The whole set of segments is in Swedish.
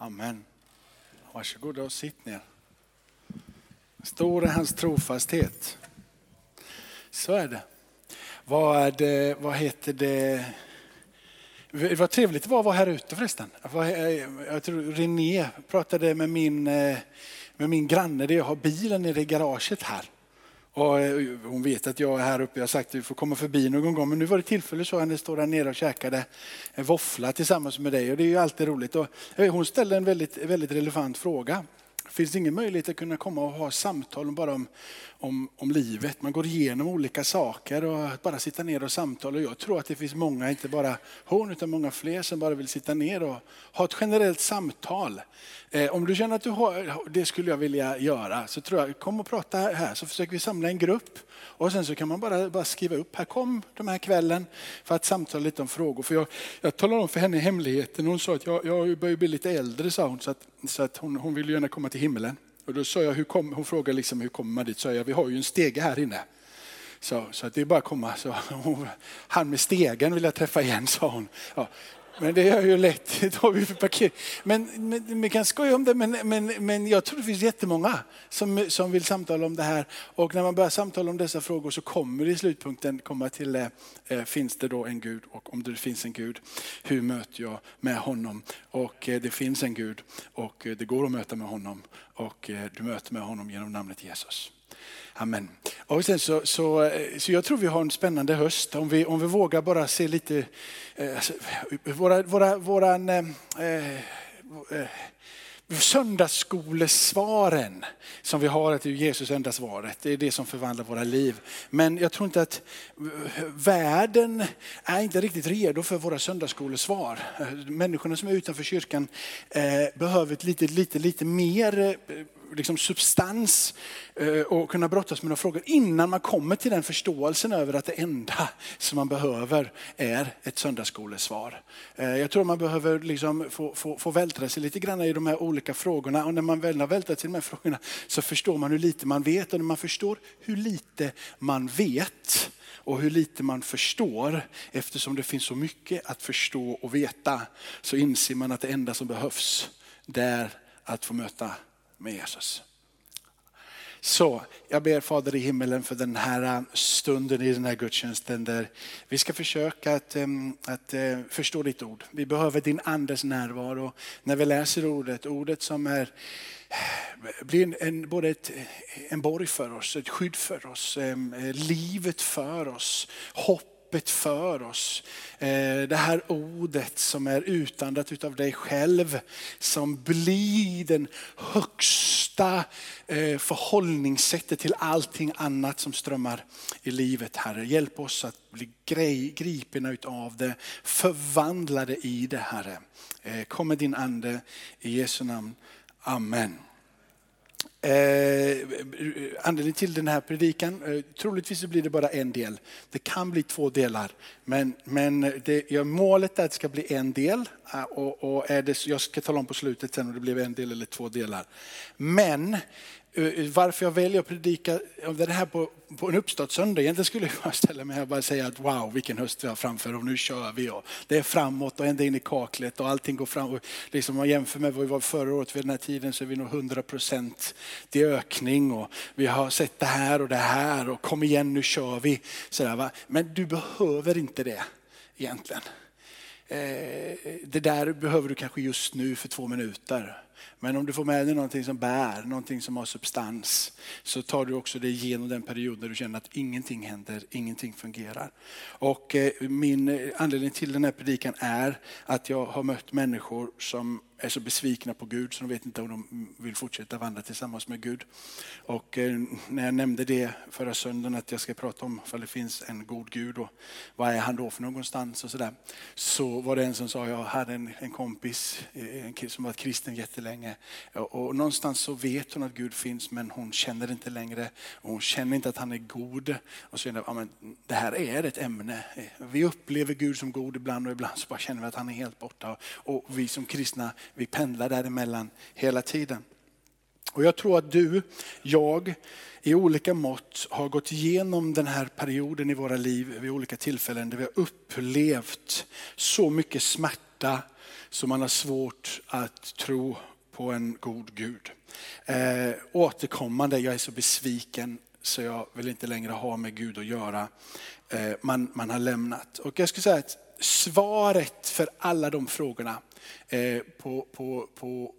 Amen. Varsågoda och sitt ner. Stor är hans trofasthet. Så är det. Vad, är det, vad heter det? Vad trevligt det var att vara här ute förresten. Jag tror René pratade med min, eh, med min granne där jag har bilen nere i garaget här. Och eh, hon vet att jag är här uppe. Jag har sagt att vi får komma förbi någon gång. Men nu var det tillfälle så henne står där nere och käkade en våffla tillsammans med dig. Och det är ju alltid roligt. Och eh, hon ställde en väldigt, väldigt relevant fråga. Finns det ingen möjlighet att kunna komma och ha samtal bara om, om, om livet? Man går igenom olika saker och bara sitta ner och samtala. Och jag tror att det finns många, inte bara hon utan många fler som bara vill sitta ner och ha ett generellt samtal. Eh, om du känner att du har, det skulle jag vilja göra så tror jag, kom och prata här så försöker vi samla en grupp. Och sen så kan man bara, bara skriva upp, här kom de här kvällen för att samtala lite om frågor. För jag, jag talade om för henne hemligheten, hon sa att jag, jag börjar bli lite äldre sa hon, så att, så att hon, hon vill gärna komma till himmelen. Och då sa jag, hur kom, hon frågade liksom, hur kommer man dit? Så jag, vi har ju en stege här inne. Så, så att det är bara att komma. Så, hon, han med stegen vill jag träffa igen, sa hon. Ja, men det är ju lätt, det har vi för parkering. Men, men vi kan skoja om det, men, men, men jag tror det finns jättemånga som, som vill samtala om det här. Och när man börjar samtala om dessa frågor så kommer det i slutpunkten komma till, eh, eh, finns det då en Gud? Och om det finns en Gud, hur möter jag med honom? Och eh, det finns en Gud och eh, det går att möta med honom. Och eh, du möter med honom genom namnet Jesus. Amen. Och sen så, så, eh, så jag tror vi har en spännande höst om vi, om vi vågar bara se lite, eh, alltså, våra, våra, våran, eh, eh, eh söndagsskolesvaren som vi har, att det är Jesus enda svaret. Det är det som förvandlar våra liv. Men jag tror inte att eh, världen är inte riktigt redo för våra söndagsskolesvar. Människorna som är utanför kyrkan behöver ett lite, lite, lite mer liksom substans eh, och kunna brottas med några frågor innan man kommer till den förståelsen över att det enda som man behöver är ett söndagsskolesvar. Eh, jag tror man behöver liksom få, få, få vältra sig lite grann i de här olika frågorna och när man väl har vältrat sig i de här frågorna så förstår man hur lite man vet och när man förstår hur lite man vet och hur lite man förstår eftersom det finns så mycket att förstå och veta så inser man att det enda som behövs det är att få möta med Jesus. Så jag ber Fader i himmelen för den här stunden i den här gudstjänsten där vi ska försöka att, att eh, förstå ditt ord. Vi behöver din andes närvaro när vi läser ordet, ordet som är blir en, en, både ett, en borg för oss, ett skydd för oss, livet för oss, hopp hoppet för oss. Eh, det här ordet som är utandat utav dig själv, som blir den högsta eh, förhållningssättet till allting annat som strömmar i livet. Herre, hjälp oss att bli gripna utav det, förvandlade i det Herre. Eh, kom med din ande i Jesu namn. Amen. Eh, anledningen till den här predikan, eh, troligtvis blir det bara en del. Det kan bli två delar, men, men det, ja, målet är att det ska bli en del. Eh, och, och är det, jag ska tala om på slutet sen om det blev en del eller två delar. Men Eh, eh, varför jag väljer att predika om det här på, på en uppstartssöndag. Egentligen skulle jag ställa mig här och bara säga att wow vilken höst vi har framför och nu kör vi. Och det är framåt och ända in i kaklet och allting går fram. Och liksom om man jämför med vad vi var förra året vid den här tiden så är vi nog 100 procent i ökning. Och vi har sett det här och det här och kom igen nu kör vi. Sådär, va? Men du behöver inte det egentligen. Eh, det där behöver du kanske just nu för två minuter. Men om du får med dig någonting som bär, någonting som har substans, så tar du också det igenom den period när du känner att ingenting händer, ingenting fungerar. Och eh, min eh, anledning till den här predikan är att jag har mött människor som är så besvikna på Gud så de vet inte om de vill fortsätta vandra tillsammans med Gud. Och eh, när jag nämnde det förra söndagen att jag ska prata om ifall det finns en god Gud och vad är han då för någonstans och sådär. Så var det en som sa, jag hade en, en kompis en, som var kristen jättelänge och någonstans så vet hon att Gud finns men hon känner inte längre och hon känner inte att han är god. Och så känner ja, men det här är ett ämne. Vi upplever Gud som god ibland och ibland så bara känner vi att han är helt borta. Och vi som kristna vi pendlar däremellan hela tiden. Och jag tror att du, jag, i olika mått har gått igenom den här perioden i våra liv vid olika tillfällen där vi har upplevt så mycket smärta som man har svårt att tro på en god Gud. Eh, återkommande, jag är så besviken så jag vill inte längre ha med Gud att göra. Eh, man, man har lämnat. Och jag skulle säga att svaret för alla de frågorna eh, på, på, på,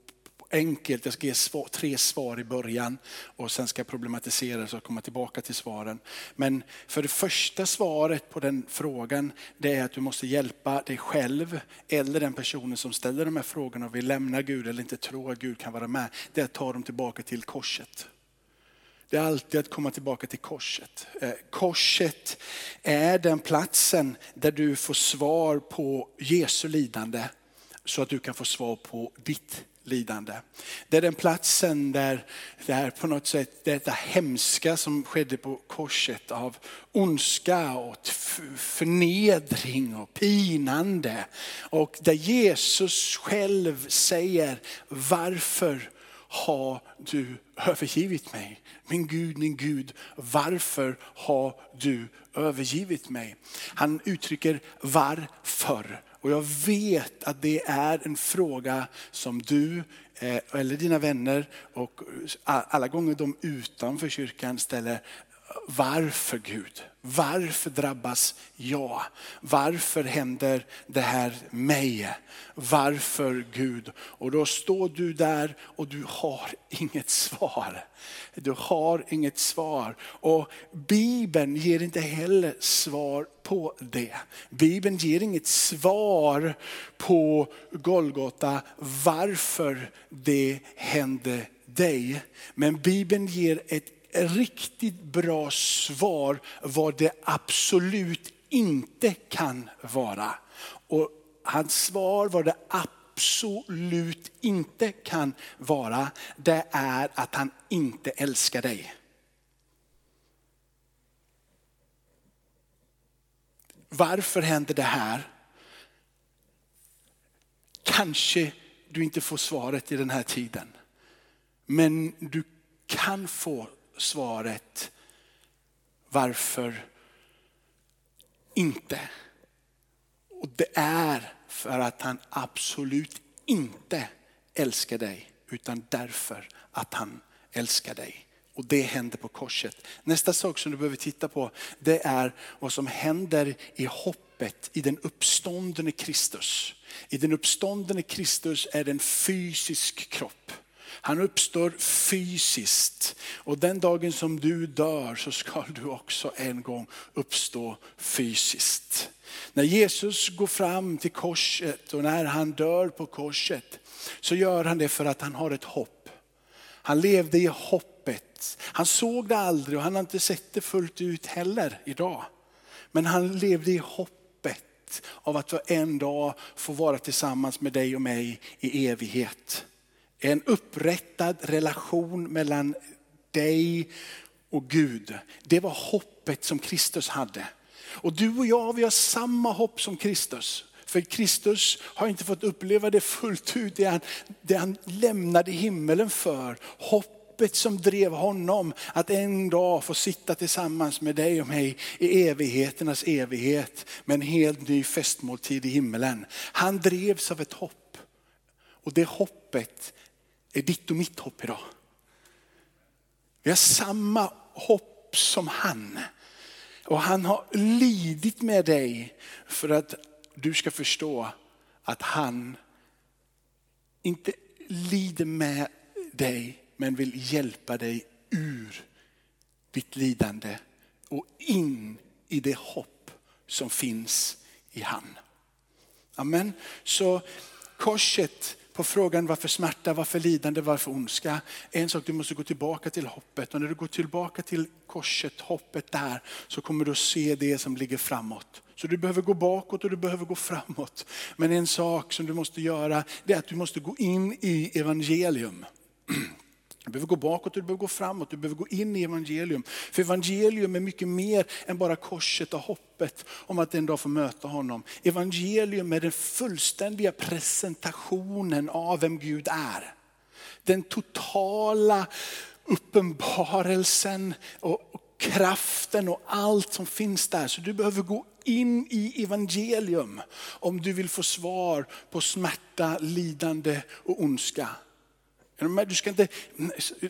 enkelt, jag ska ge svar, tre svar i början och sen ska jag problematisera så jag komma tillbaka till svaren. Men för det första svaret på den frågan, det är att du måste hjälpa dig själv eller den personen som ställer de här frågorna och vill lämna Gud eller inte tror att Gud kan vara med. Det är att ta dem tillbaka till korset. Det är alltid att komma tillbaka till korset. Eh, korset är den platsen där du får svar på Jesu lidande så att du kan få svar på ditt lidande. Det är den platsen där, där på något sätt detta hemska som skedde på korset av ondska och förnedring och pinande. Och där Jesus själv säger, varför har du övergivit mig? Min Gud, min Gud, varför har du övergivit mig? Han uttrycker varför. Och jag vet att det är en fråga som du eh, eller dina vänner och alla gånger de utanför kyrkan ställer. Varför Gud? Varför drabbas jag? Varför händer det här mig? Varför Gud? Och då står du där och du har inget svar. Du har inget svar. Och Bibeln ger inte heller svar på det. Bibeln ger inget svar på Golgata varför det hände dig. Men Bibeln ger ett riktigt bra svar vad det absolut inte kan vara. Och hans svar vad det absolut inte kan vara, det är att han inte älskar dig. Varför händer det här? Kanske du inte får svaret i den här tiden. Men du kan få svaret varför inte. Och det är för att han absolut inte älskar dig, utan därför att han älskar dig. Och det händer på korset. Nästa sak som du behöver titta på, det är vad som händer i hoppet i den uppståndne Kristus. I den uppståndne Kristus är det en fysisk kropp. Han uppstår fysiskt. Och den dagen som du dör så ska du också en gång uppstå fysiskt. När Jesus går fram till korset och när han dör på korset så gör han det för att han har ett hopp. Han levde i hoppet. Han såg det aldrig och han har inte sett det fullt ut heller idag. Men han levde i hoppet av att en dag få vara tillsammans med dig och mig i evighet. En upprättad relation mellan dig och Gud. Det var hoppet som Kristus hade. Och du och jag, vi har samma hopp som Kristus. För Kristus har inte fått uppleva det fullt ut, det han, det han lämnade himmelen för. Hoppet som drev honom att en dag få sitta tillsammans med dig och mig i evigheternas evighet med en helt ny festmåltid i himmelen. Han drevs av ett hopp. Och det hoppet är ditt och mitt hopp idag. Vi har samma hopp som han. Och han har lidit med dig för att du ska förstå att han inte lider med dig men vill hjälpa dig ur ditt lidande och in i det hopp som finns i han. Amen. Så korset på frågan varför smärta, varför lidande, varför ondska. En sak, du måste gå tillbaka till hoppet. Och när du går tillbaka till korset, hoppet där, så kommer du att se det som ligger framåt. Så du behöver gå bakåt och du behöver gå framåt. Men en sak som du måste göra, det är att du måste gå in i evangelium. Du behöver gå bakåt och du behöver gå framåt, du behöver gå in i evangelium. För evangelium är mycket mer än bara korset och hoppet om att en dag få möta honom. Evangelium är den fullständiga presentationen av vem Gud är. Den totala uppenbarelsen och kraften och allt som finns där. Så du behöver gå in i evangelium om du vill få svar på smärta, lidande och ondska. Du ska inte,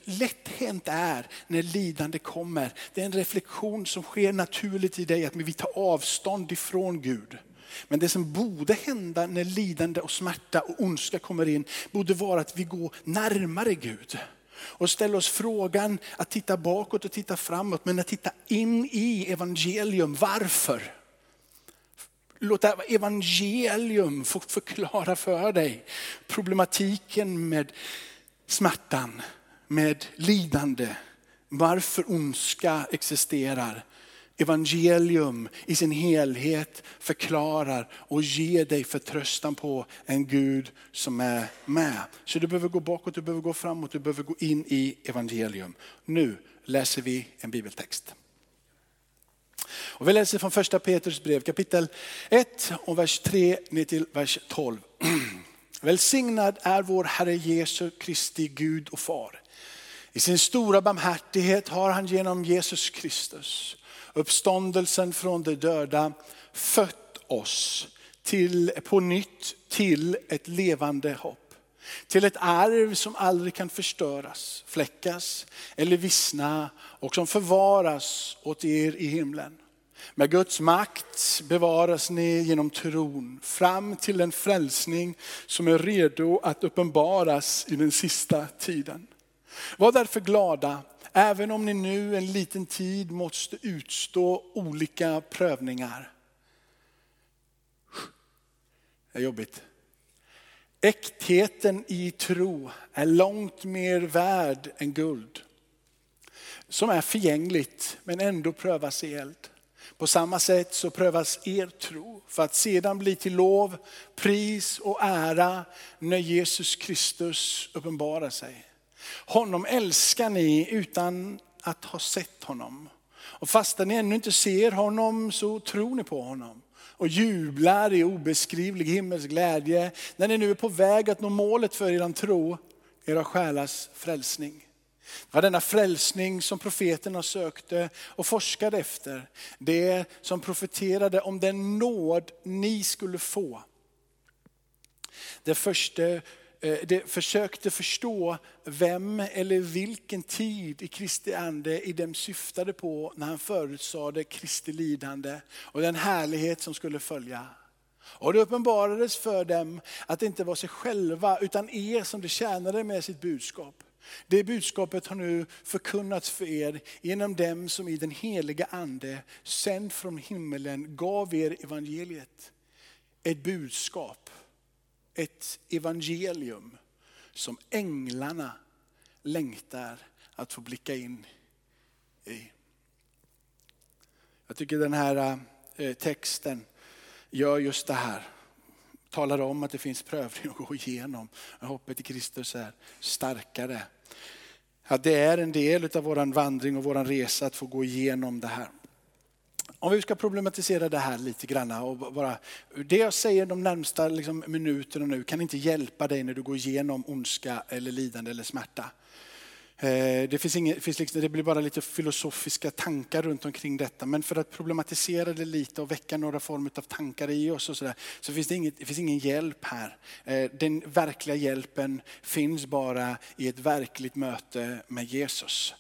lätt hänt är när lidande kommer. Det är en reflektion som sker naturligt i dig, att vi tar avstånd ifrån Gud. Men det som borde hända när lidande och smärta och ondska kommer in, borde vara att vi går närmare Gud. Och ställer oss frågan att titta bakåt och titta framåt, men att titta in i evangelium. Varför? Låt evangelium få förklara för dig problematiken med smärtan, med lidande, varför ondska existerar. Evangelium i sin helhet förklarar och ger dig förtröstan på en Gud som är med. Så du behöver gå bakåt, du behöver gå framåt, du behöver gå in i evangelium. Nu läser vi en bibeltext. Och vi läser från första Petrus brev kapitel 1 och vers 3 ner till vers 12. Välsignad är vår Herre Jesu Kristi Gud och Far. I sin stora barmhärtighet har han genom Jesus Kristus, uppståndelsen från de döda, fött oss till, på nytt till ett levande hopp. Till ett arv som aldrig kan förstöras, fläckas eller vissna och som förvaras åt er i himlen. Med Guds makt bevaras ni genom tron fram till den frälsning som är redo att uppenbaras i den sista tiden. Var därför glada, även om ni nu en liten tid måste utstå olika prövningar. Det är jobbigt. Äktheten i tro är långt mer värd än guld. Som är förgängligt men ändå prövas i eld. På samma sätt så prövas er tro för att sedan bli till lov, pris och ära när Jesus Kristus uppenbarar sig. Honom älskar ni utan att ha sett honom. Och fastän ni ännu inte ser honom så tror ni på honom. Och jublar i obeskrivlig himmelsk glädje när ni nu är på väg att nå målet för er tro, era själars frälsning. Det var denna frälsning som profeterna sökte eh, och forskade efter. Det som profeterade om den nåd ni skulle få. Det första eh, det försökte förstå vem eller vilken tid i Kristi ande i dem syftade på när han förutsade Kristi lidande och den härlighet som skulle följa. Och det uppenbarades för dem att det inte var sig själva utan er som de tjänade med sitt budskap. Det budskapet har nu förkunnats för er genom dem som i den heliga ande, sänd från himmelen, gav er evangeliet. Ett budskap, ett evangelium som änglarna längtar att få blicka in i. Jag tycker den här eh, texten gör just det här talar om att det finns prövning att gå igenom. Hoppet i Kristus är starkare. Ja, det är en del av vår vandring och vår resa att få gå igenom det här. Om vi ska problematisera det här lite grann. Och bara, det jag säger de närmsta liksom, minuterna nu kan inte hjälpa dig när du går igenom ondska eller lidande eller smärta. Eh, det, finns inget, finns liksom, det blir bara lite filosofiska tankar runt omkring detta. Men för att problematisera det lite och väcka några former av tankar i oss och så, där, så finns det, inget, det finns ingen hjälp här. Eh, den verkliga hjälpen finns bara i ett verkligt möte med Jesus.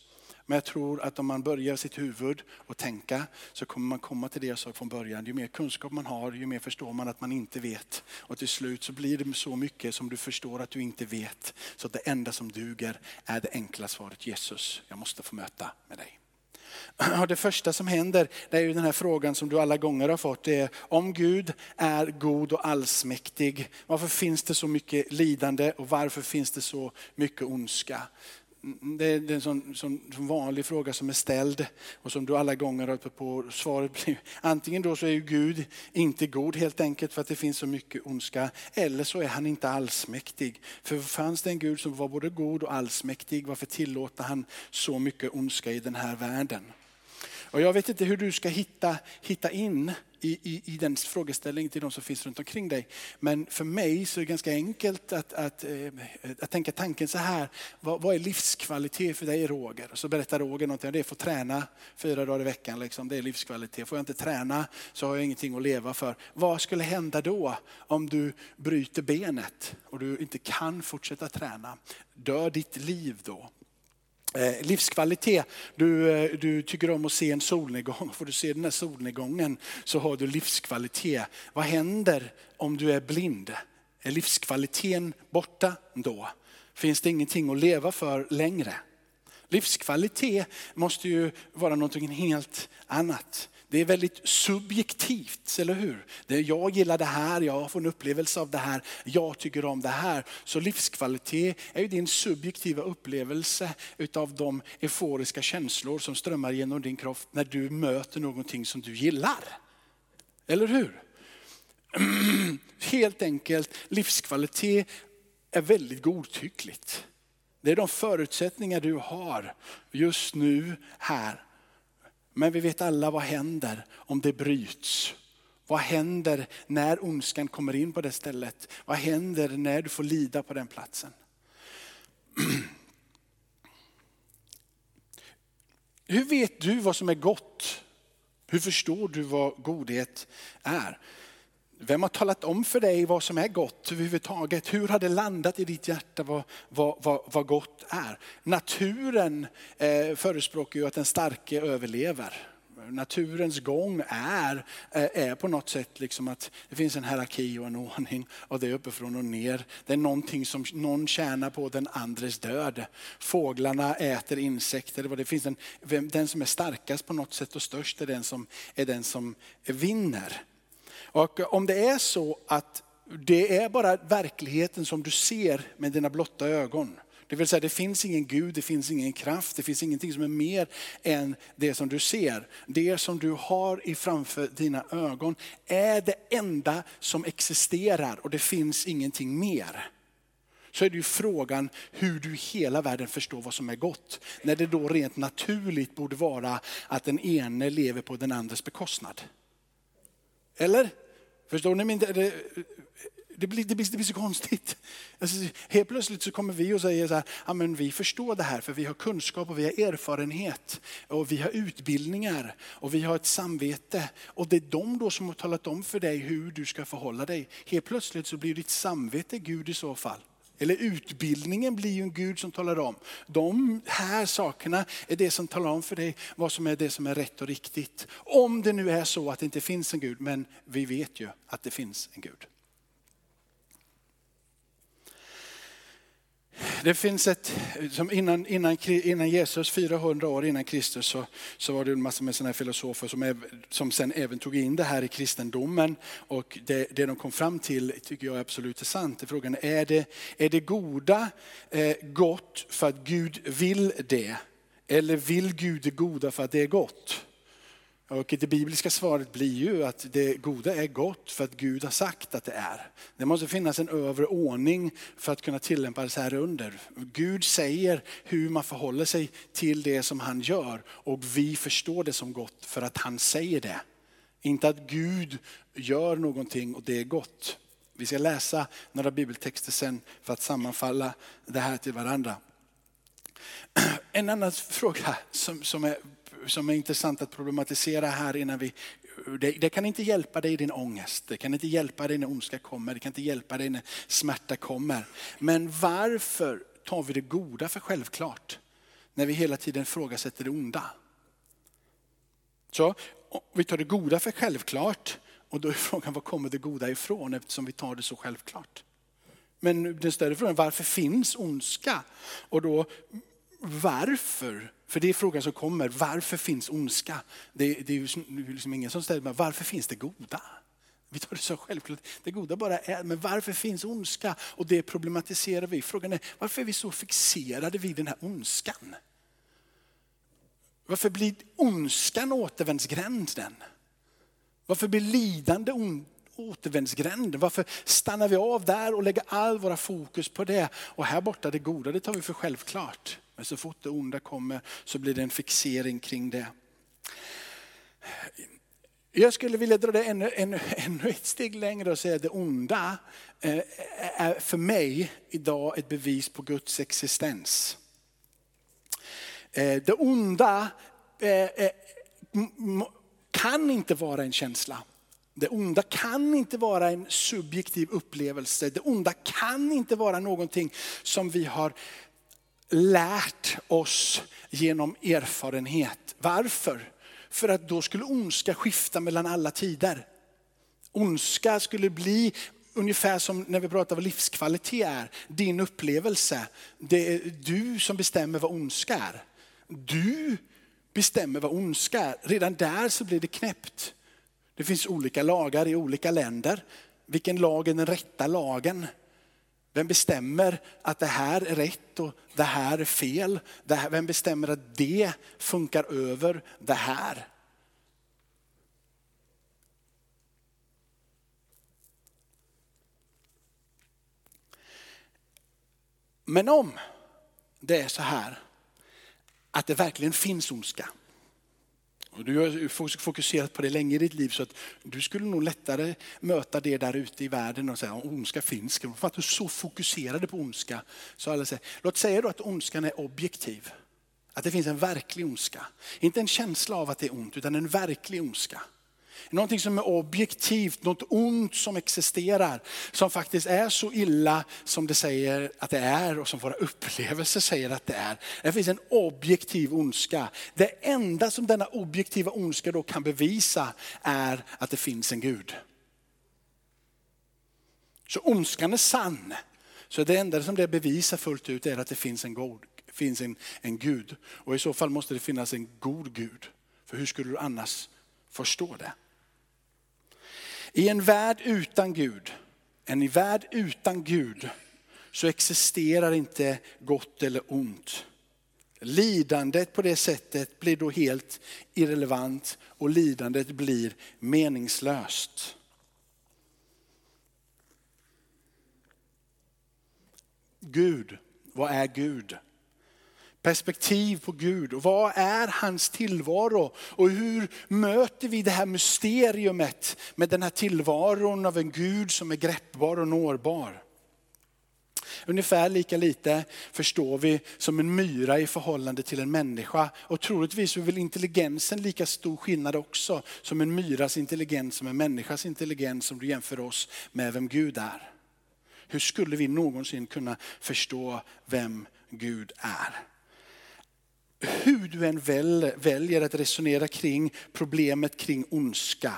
Men jag tror att om man börjar sitt huvud och tänka så kommer man komma till det jag sa från början. Ju mer kunskap man har, ju mer förstår man att man inte vet. Och till slut så blir det så mycket som du förstår att du inte vet. Så att det enda som duger är det enkla svaret Jesus, jag måste få möta med dig. Och det första som händer det är ju den här frågan som du alla gånger har fått. Det är om Gud är god och allsmäktig, varför finns det så mycket lidande och varför finns det så mycket ondska? Mm, det är en sån, sån, sån, vanlig fråga som är ställd och som du alla gånger har på svaret blir antingen då så är ju Gud inte god helt enkelt för att det finns så mycket ondska eller så är han inte allsmäktig. För fanns det en Gud som var både god och allsmäktig, varför tillåter han så mycket ondska i den här världen? Och jag vet inte hur du ska hitta, hitta in i, i, i den frågeställningen till de som finns runt omkring dig. Men för mig så är det ganska enkelt att, att, eh, att tänka tanken så här, vad, vad, är livskvalitet för dig Roger? Och så berättar Roger någonting, det är att få träna fyra dagar i veckan, liksom. det är livskvalitet. Får jag inte träna så har jag ingenting att leva för. Vad skulle hända då om du bryter benet och du inte kan fortsätta träna? Dör ditt liv då? Eh, livskvalitet, du, eh, du tycker om att se en solnedgång. Får du se den här solnedgången så har du livskvalitet. Vad händer om du är blind? Är livskvaliteten borta då? Finns det ingenting att leva för längre? Livskvalitet måste ju vara någonting helt annat. Det är väldigt subjektivt, eller hur? Det jag gillar det här, jag får en upplevelse av det här, jag tycker om det här. Så livskvalitet är ju din subjektiva upplevelse utav de euforiska känslor som strömmar genom din kropp när du möter någonting som du gillar. Eller hur? Helt enkelt, livskvalitet är väldigt godtyckligt. Det är de förutsättningar du har just nu här men vi vet alla vad händer om det bryts. Vad händer när ondskan kommer in på det stället? Vad händer när du får lida på den platsen? Hur vet du vad som är gott? Hur förstår du vad godhet är? Vem har talat om för dig vad som är gott överhuvudtaget? Hur har det landat i ditt hjärta vad, vad, vad, vad gott är? Naturen eh, förespråkar ju att den starke överlever. Naturens gång är, eh, är på något sätt liksom att det finns en hierarki och en ordning och det är uppifrån och ner. Det är någonting som någon tjänar på den andres död. Fåglarna äter insekter. Det finns en, den som är starkast på något sätt och störst är den som, är den som vinner. Och om det är så att det är bara verkligheten som du ser med dina blotta ögon. Det vill säga det finns ingen Gud, det finns ingen kraft, det finns ingenting som är mer än det som du ser. Det som du har i framför dina ögon är det enda som existerar och det finns ingenting mer. Så är det ju frågan hur du i hela världen förstår vad som är gott. När det då rent naturligt borde vara att den ene lever på den andres bekostnad. Eller? Förstår ni? Min, det, det, blir, det, blir, det blir så konstigt. Alltså, helt plötsligt så kommer vi och säger så här, ja, men vi förstår det här för vi har kunskap och vi har erfarenhet och vi har utbildningar och vi har ett samvete. Och det är de då som har talat om för dig hur du ska förhålla dig. Helt plötsligt så blir ditt samvete Gud i så fall. Eller utbildningen blir ju en Gud som talar om. De här sakerna är det som talar om för dig vad som är det som är rätt och riktigt. Om det nu är så att det inte finns en Gud, men vi vet ju att det finns en Gud. Det finns ett, som innan, innan, innan Jesus, 400 år innan Kristus, så, så var det en massa med sådana filosofer som, som sen även tog in det här i kristendomen. Och det, det de kom fram till tycker jag absolut är sant. Frågan är, är det, är det goda eh, gott för att Gud vill det? Eller vill Gud det goda för att det är gott? Och det bibliska svaret blir ju att det goda är gott för att Gud har sagt att det är. Det måste finnas en övre ordning för att kunna tillämpa det så här under. Gud säger hur man förhåller sig till det som han gör och vi förstår det som gott för att han säger det. Inte att Gud gör någonting och det är gott. Vi ska läsa några bibeltexter sen för att sammanfalla det här till varandra. En annan fråga som, som är som är intressant att problematisera här innan vi det, det, kan inte hjälpa dig i din ångest, det kan inte hjälpa dig när ondska kommer, det kan inte hjälpa dig när smärta kommer. Men varför tar vi det goda för självklart? När vi hela tiden ifrågasätter det onda. Så vi tar det goda för självklart och då är frågan var kommer det goda ifrån eftersom vi tar det så självklart. Men den större frågan varför finns ondska? Och då varför för det är frågan som kommer, varför finns ondska? Det, det är ju liksom ingen som ställer mig, varför finns det goda? Vi tar det så självklart, det goda bara är, men varför finns ondska? Och det problematiserar vi. Frågan är, varför är vi så fixerade vid den här ondskan? Varför blir ondskan återvändsgränden? Varför blir lidande återvändsgränden? Varför stannar vi av där och lägger all våra fokus på det? Och här borta det goda, det tar vi för självklart. Men så fort det onda kommer så blir det en fixering kring det. Jag skulle vilja dra det ännu, ännu, ännu ett steg längre och säga att det onda eh, är för mig idag ett bevis på Guds existens. Eh, det onda eh, kan inte vara en känsla. Det onda kan inte vara en subjektiv upplevelse. Det onda kan inte vara någonting som vi har lärt oss genom erfarenhet. Varför? För att då skulle ondska skifta mellan alla tider. Ondska skulle bli ungefär som när vi pratar vad livskvalitet är. Din upplevelse. Det är du som bestämmer vad ondska är. Du bestämmer vad ondska är. Redan där så blir det knäppt. Det finns olika lagar i olika länder. Vilken lag är den rätta lagen? Vem bestämmer att det här är rätt och det här är fel? Vem bestämmer att det funkar över det här? Men om det är så här att det verkligen finns ondska. Och du har fokuserat på det länge i ditt liv så att du skulle nog lättare möta det där ute i världen och säga att ondska finns. För att du är så fokuserade på ondska. Så alla säger, låt säga då att ondskan är objektiv. Att det finns en verklig ondska. Inte en känsla av att det är ont utan en verklig ondska. Någonting som är objektivt, något ont som existerar. Som faktiskt är så illa som det säger att det är och som våra upplevelser säger att det är. Det finns en objektiv ondska. Det enda som denna objektiva ondska då kan bevisa är att det finns en Gud. Så ondskan är sann. Så det enda som det bevisar fullt ut är att det finns en, god, finns en, en Gud. Och i så fall måste det finnas en god Gud. För hur skulle du annars förstå det? I en värld utan Gud, en värld utan Gud, så existerar inte gott eller ont. Lidandet på det sättet blir då helt irrelevant och lidandet blir meningslöst. Gud, vad är Gud? Perspektiv på Gud. Och vad är hans tillvaro? Och hur möter vi det här mysteriumet med den här tillvaron av en Gud som är greppbar och nårbar? Ungefär lika lite förstår vi som en myra i förhållande till en människa. Och troligtvis är väl intelligensen lika stor skillnad också som en myras intelligens som en människas intelligens om du jämför oss med vem Gud är. Hur skulle vi någonsin kunna förstå vem Gud är? Hur du än väljer att resonera kring problemet kring ondska,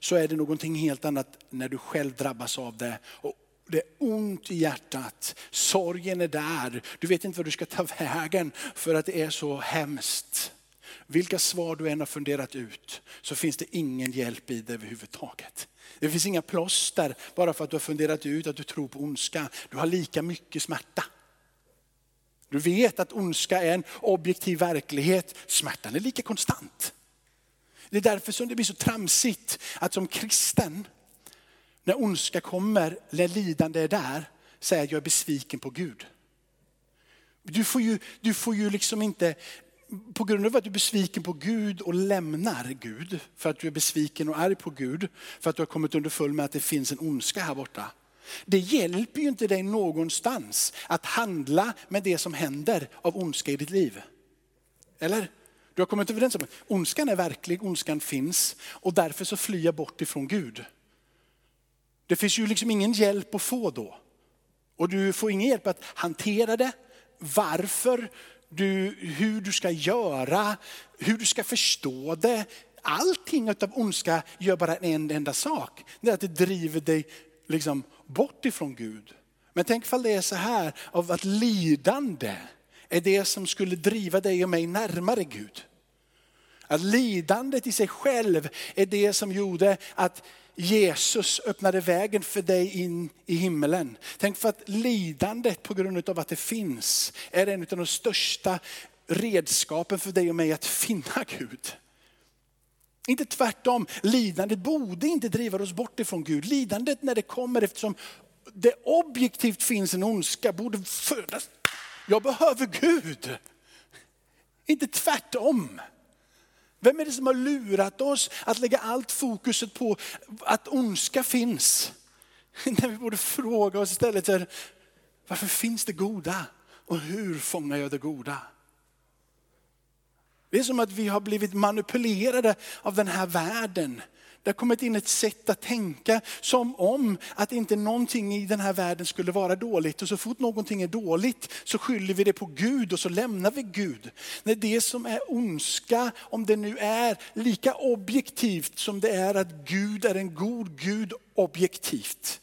så är det någonting helt annat när du själv drabbas av det. Och det är ont i hjärtat, sorgen är där, du vet inte vad du ska ta vägen för att det är så hemskt. Vilka svar du än har funderat ut så finns det ingen hjälp i det överhuvudtaget. Det finns inga plåster bara för att du har funderat ut att du tror på ondska. Du har lika mycket smärta. Du vet att ondska är en objektiv verklighet. Smärtan är lika konstant. Det är därför som det blir så tramsigt att som kristen, när ondska kommer, när lidande är där, säga att jag är besviken på Gud. Du får ju, du får ju liksom inte, på grund av att du är besviken på Gud och lämnar Gud, för att du är besviken och arg på Gud, för att du har kommit underfull med att det finns en ondska här borta. Det hjälper ju inte dig någonstans att handla med det som händer av ondska i ditt liv. Eller? Du har kommit överens om att ondskan är verklig, ondskan finns och därför så flyr jag bort ifrån Gud. Det finns ju liksom ingen hjälp att få då. Och du får ingen hjälp att hantera det, varför, du, hur du ska göra, hur du ska förstå det. Allting av ondska gör bara en enda sak. Det är att det driver dig liksom bort ifrån Gud. Men tänk ifall det är så här av att lidande är det som skulle driva dig och mig närmare Gud. Att lidandet i sig själv är det som gjorde att Jesus öppnade vägen för dig in i himmelen. Tänk för att lidandet på grund av att det finns är en av de största redskapen för dig och mig att finna Gud. Inte tvärtom, lidandet borde inte driva oss bort ifrån Gud. Lidandet när det kommer eftersom det objektivt finns en ondska borde födas. Jag behöver Gud. Inte tvärtom. Vem är det som har lurat oss att lägga allt fokuset på att ondska finns? När vi borde fråga oss istället, varför finns det goda? Och hur fångar jag det goda? Det är som att vi har blivit manipulerade av den här världen. Det har kommit in ett sätt att tänka som om att inte någonting i den här världen skulle vara dåligt. Och så fort någonting är dåligt så skyller vi det på Gud och så lämnar vi Gud. När det som är ondska, om det nu är lika objektivt som det är att Gud är en god Gud objektivt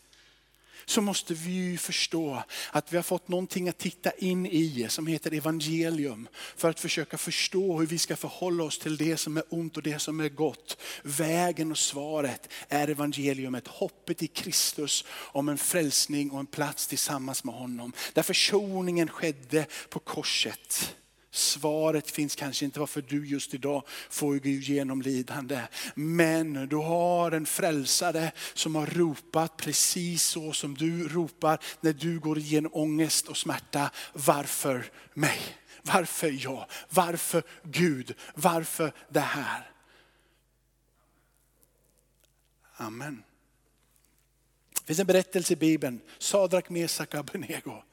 så måste vi förstå att vi har fått någonting att titta in i som heter evangelium. För att försöka förstå hur vi ska förhålla oss till det som är ont och det som är gott. Vägen och svaret är evangeliumet, hoppet i Kristus om en frälsning och en plats tillsammans med honom. Där försoningen skedde på korset. Svaret finns kanske inte varför du just idag får gå igenom lidande. Men du har en frälsare som har ropat precis så som du ropar när du går igenom ångest och smärta. Varför mig? Varför jag? Varför Gud? Varför det här? Amen. Det finns en berättelse i Bibeln, Sadrak, Mesak och Abednego.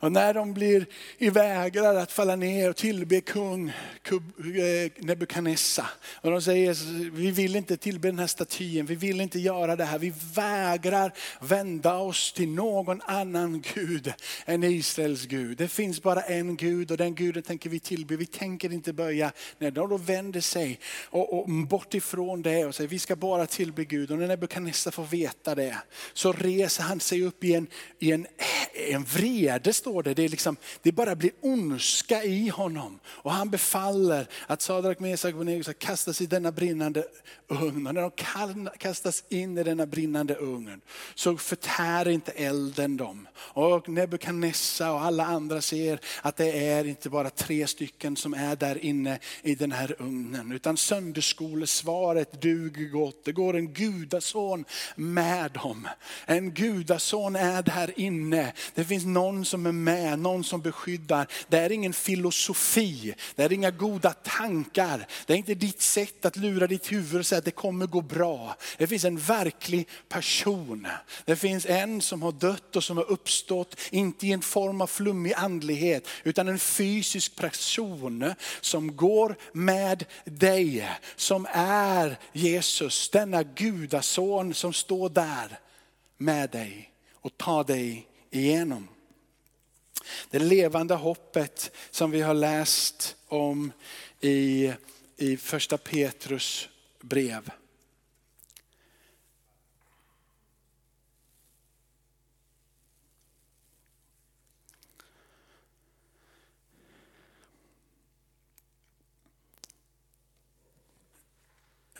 Och när de blir vägrar att falla ner och tillbe kung eh, Nebukadnessa. Och de säger, vi vill inte tillbe den här statyn, vi vill inte göra det här. Vi vägrar vända oss till någon annan Gud än Israels Gud. Det finns bara en Gud och den guden tänker vi tillbe. Vi tänker inte böja när de då vänder sig och, och bort ifrån det och säger vi ska bara tillbe Gud. Och när Nebukadnessa får veta det så reser han sig upp i en, i en, en vrede står det. Det, är liksom, det bara blir ondska i honom. Och han befaller att Sadrak, Mesak och Abednego ska kastas i denna brinnande ugn. Och när de kastas in i denna brinnande ugn så förtär inte elden dem. Och Nebukadnessa och alla andra ser att det är inte bara tre stycken som är där inne i den här ugnen. Utan sönderskolesvaret duger gott. Det går en gudason med dem. En gudason är där inne. Det finns någon som är med, någon som beskyddar. Det är ingen filosofi, det är inga goda tankar. Det är inte ditt sätt att lura ditt huvud och säga att det kommer gå bra. Det finns en verklig person. Det finns en som har dött och som har uppstått, inte i en form av flummig andlighet, utan en fysisk person som går med dig, som är Jesus, denna gudason som står där med dig och tar dig igenom. Det levande hoppet som vi har läst om i, i första Petrus brev.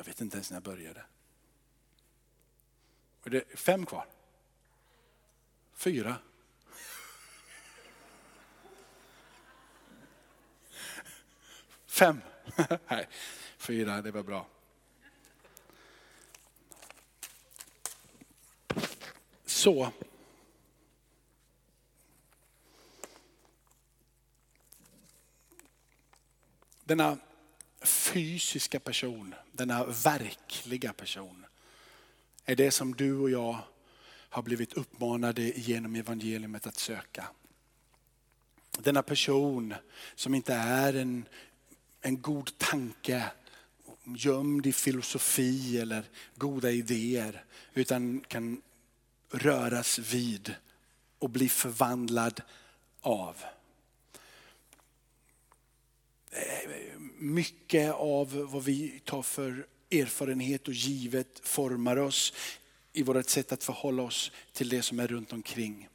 Jag vet inte ens när jag började. Är det fem kvar? Fyra? Fem? Nej, fyra, det var bra. Så. Denna fysiska person, denna verkliga person, är det som du och jag har blivit uppmanade genom evangeliet att söka. Denna person som inte är en en god tanke gömd i filosofi eller goda idéer. Utan kan röras vid och bli förvandlad av. Mycket av vad vi tar för erfarenhet och givet formar oss i vårt sätt att förhålla oss till det som är runt omkring.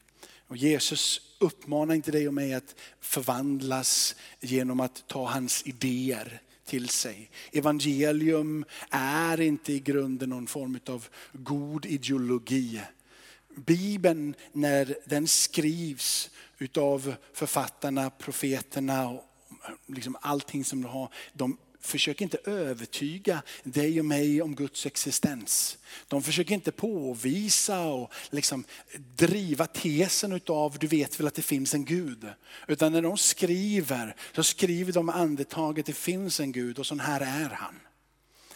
Och Jesus uppmanar inte dig och mig att förvandlas genom att ta hans idéer till sig. Evangelium är inte i grunden någon form av god ideologi. Bibeln när den skrivs utav författarna, profeterna och liksom allting som de har, de försöker inte övertyga dig och mig om Guds existens. De försöker inte påvisa och liksom driva tesen utav, du vet väl att det finns en Gud. Utan när de skriver så skriver de andetaget det finns en Gud och sån här är han.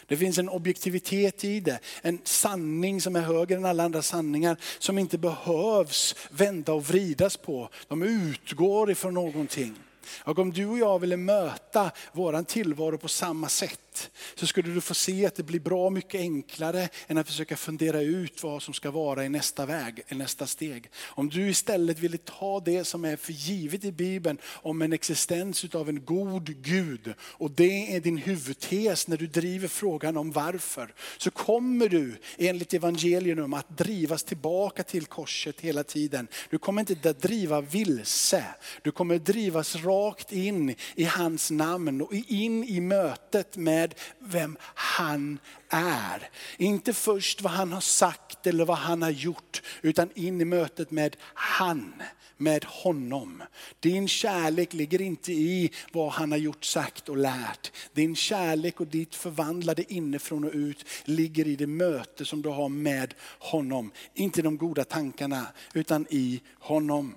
Det finns en objektivitet i det, en sanning som är högre än alla andra sanningar som inte behövs vända och vridas på. De utgår ifrån någonting. Och om du och jag ville möta våran tillvaro på samma sätt så skulle du få se att det blir bra mycket enklare än att försöka fundera ut vad som ska vara i nästa väg, i nästa steg. Om du istället ville ta det som är för givet i Bibeln om en existens utav en god Gud och det är din huvudtes när du driver frågan om varför. Så kommer du enligt evangelium att drivas tillbaka till korset hela tiden. Du kommer inte att driva vilse, du kommer drivas rakt in i hans namn och in i mötet med vem han är. Inte först vad han har sagt eller vad han har gjort, utan in i mötet med han, med honom. Din kärlek ligger inte i vad han har gjort, sagt och lärt. Din kärlek och ditt förvandlade inifrån och ut ligger i det möte som du har med honom. Inte de goda tankarna, utan i honom.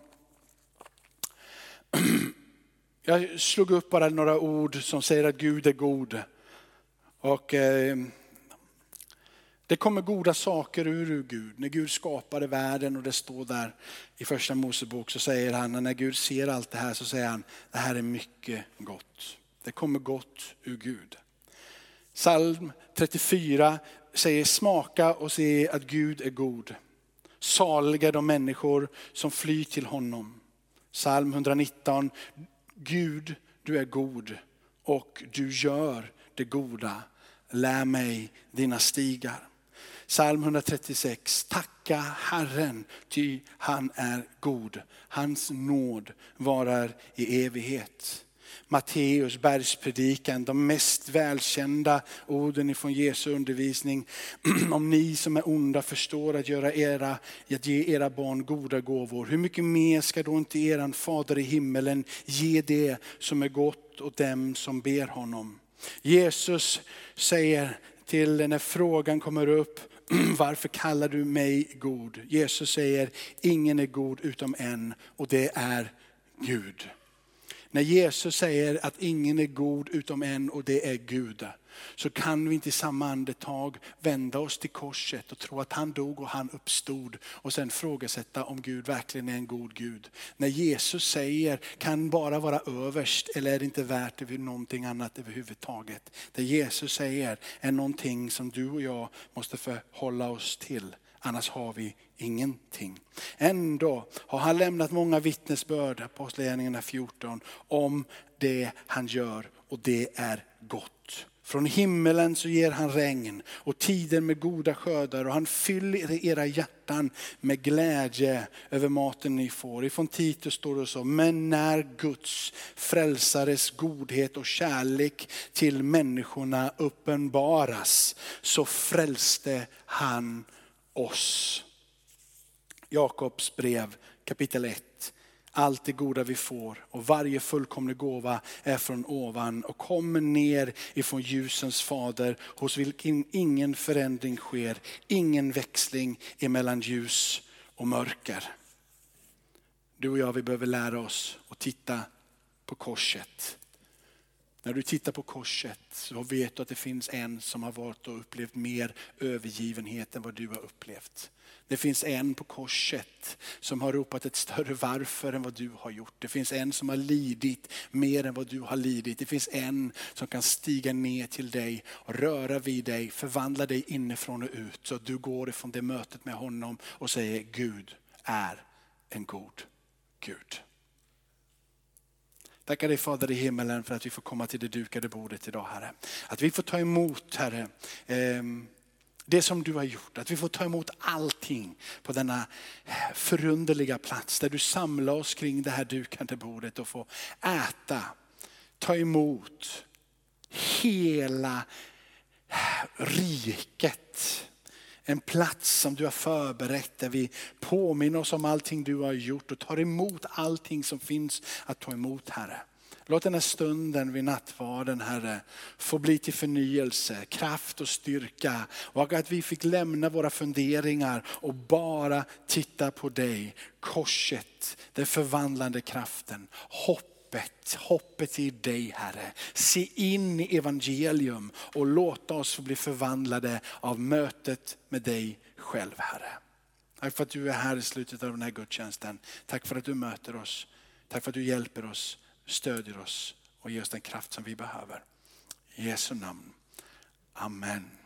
Jag slog upp bara några ord som säger att Gud är god. Och eh, det kommer goda saker ur Gud. När Gud skapade världen och det står där i första Mosebok så säger han, när Gud ser allt det här så säger han, det här är mycket gott. Det kommer gott ur Gud. Psalm 34 säger smaka och se att Gud är god. Saliga de människor som flyr till honom. Psalm 119, Gud du är god och du gör det goda lär mig dina stigar. Psalm 136, tacka Herren ty han är god. Hans nåd varar i evighet. Matteus bergspredikan, de mest välkända orden ifrån Jesu undervisning. Om ni som är onda förstår att, göra era, att ge era barn goda gåvor, hur mycket mer ska då inte eran fader i himmelen ge det som är gott åt dem som ber honom. Jesus säger till när frågan kommer upp, varför kallar du mig god? Jesus säger, ingen är god utom en och det är Gud. När Jesus säger att ingen är god utom en och det är Gud, så kan vi inte i samma andetag vända oss till korset och tro att han dog och han uppstod och sen frågasätta om Gud verkligen är en god Gud. När Jesus säger, kan bara vara överst eller är det inte värt det någonting annat överhuvudtaget? Det Jesus säger är någonting som du och jag måste förhålla oss till. Annars har vi ingenting. Ändå har han lämnat många vittnesbörd, Apostlagärningarna 14, om det han gör och det är gott. Från himmelen så ger han regn och tider med goda skördar och han fyller era hjärtan med glädje över maten ni får. Ifrån Titus står det så, men när Guds frälsares godhet och kärlek till människorna uppenbaras så frälste han oss. Jakobs brev kapitel 1. Allt det goda vi får och varje fullkomlig gåva är från ovan och kommer ner ifrån ljusens fader hos vilken ingen förändring sker, ingen växling emellan ljus och mörker. Du och jag vi behöver lära oss att titta på korset. När du tittar på korset så vet du att det finns en som har varit och upplevt mer övergivenhet än vad du har upplevt. Det finns en på korset som har ropat ett större varför än vad du har gjort. Det finns en som har lidit mer än vad du har lidit. Det finns en som kan stiga ner till dig och röra vid dig, förvandla dig inifrån och ut. Så att du går ifrån det mötet med honom och säger Gud är en god Gud. Tackar dig Fader i himmelen för att vi får komma till det dukade bordet idag Herre. Att vi får ta emot Herre, ehm, det som du har gjort. Att vi får ta emot allting på denna eh, förunderliga plats där du samlar oss kring det här dukade bordet och får äta, ta emot hela eh, riket. En plats som du har förberett där vi påminner oss om allting du har gjort och tar emot allting som finns att ta emot Herre. Låt den här stunden vid nattvarden Herre få bli till förnyelse, kraft och styrka. Och att vi fick lämna våra funderingar och bara titta på dig. Korset, den förvandlande kraften, hoppet, hoppet i dig Herre. Se in i evangelium och låta oss få bli förvandlade av mötet med dig själv Herre. Tack för att du är här i slutet av den här gudstjänsten. Tack för att du möter oss. Tack för att du hjälper oss stödjer oss och ger oss den kraft som vi behöver. I Jesu namn. Amen.